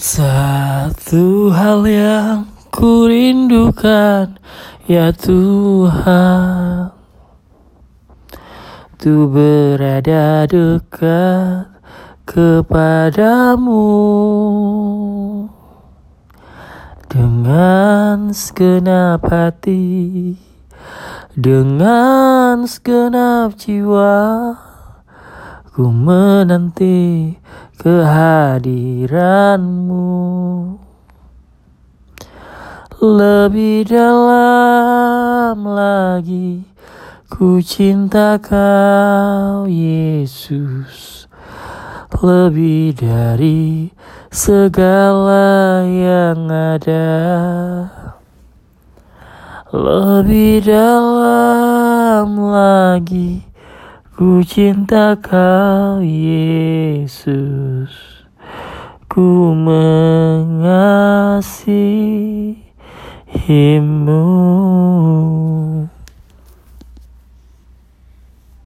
Satu hal yang ku rindukan ya Tuhan. Tu berada dekat kepadamu. Dengan segenap hati Dengan segenap jiwa Ku menanti kehadiranmu. Lebih dalam lagi Ku cinta kau Yesus. Lebih dari segala yang ada. Lebih dalam lagi Ku cinta kau Yesus. Ku mengasihimu